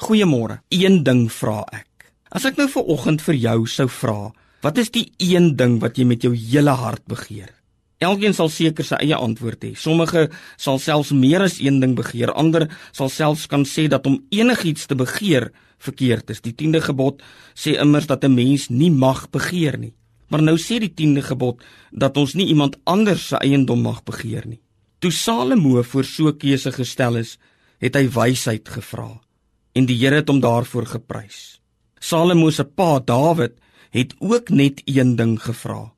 Goeiemôre. Een ding vra ek. As ek nou vir oggend vir jou sou vra, wat is die een ding wat jy met jou hele hart begeer? Elkeen sal seker sy eie antwoord hê. Sommige sal selfs meer as een ding begeer, ander sal selfs kan sê dat om enigiets te begeer verkeerd is. Die 10de gebod sê immers dat 'n mens nie mag begeer nie. Maar nou sê die 10de gebod dat ons nie iemand anders se eiendom mag begeer nie. Toe Salomo voor so 'n keuse gestel is, het hy wysheid gevra en die Here het hom daarvoor geprys. Salomo se pa Dawid het ook net een ding gevra.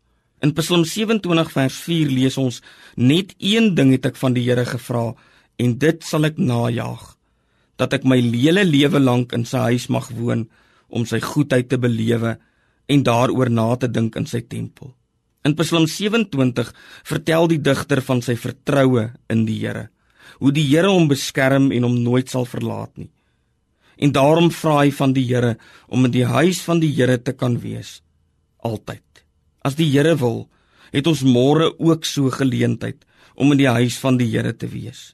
In Psalm 27 vers 4 lees ons: Net een ding het ek van die Here gevra en dit sal ek najag, dat ek my hele lewe lank in sy huis mag woon om sy goedheid te belewe en daaroor na te dink in sy tempel. In Psalm 27 vertel die digter van sy vertroue in die Here, hoe die Here hom beskerm en hom nooit sal verlaat nie en daarom vra hy van die Here om in die huis van die Here te kan wees altyd. As die Here wil, het ons môre ook so geleentheid om in die huis van die Here te wees.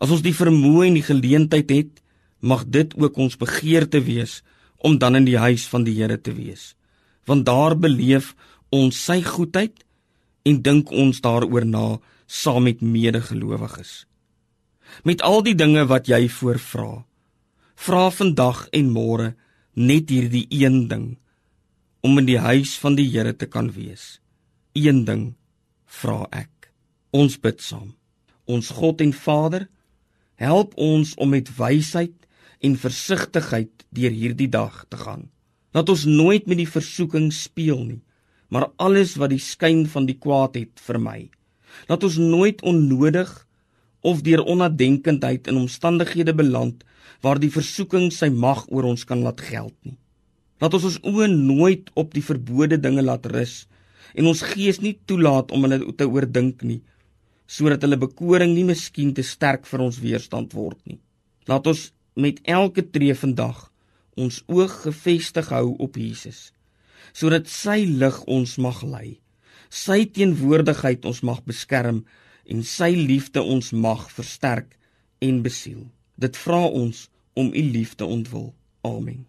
As ons die vermoë en die geleentheid het, mag dit ook ons begeerte wees om dan in die huis van die Here te wees. Want daar beleef ons sy goedheid en dink ons daaroor na saam met medegelowiges. Met al die dinge wat jy voorvra, vra vandag en môre net hierdie een ding om in die huis van die Here te kan wees. Een ding vra ek. Ons bid saam. Ons God en Vader, help ons om met wysheid en versigtigheid deur hierdie dag te gaan. Laat ons nooit met die versoeking speel nie, maar alles wat die skyn van die kwaad het vermy. Laat ons nooit onnodig of deur onnadenkendheid in omstandighede beland waar die versoeking sy mag oor ons kan laat geld nie. Laat ons ons oë nooit op die verbode dinge laat rus en ons gees nie toelaat om hulle te oordink nie, sodat hulle bekoring nie miskien te sterk vir ons weerstand word nie. Laat ons met elke tree vandag ons oog gefestig hou op Jesus, sodat sy lig ons mag lei, sy teenwoordigheid ons mag beskerm en sy liefde ons mag versterk en besiel. Dit vra ons om u liefde ontwil. Amen.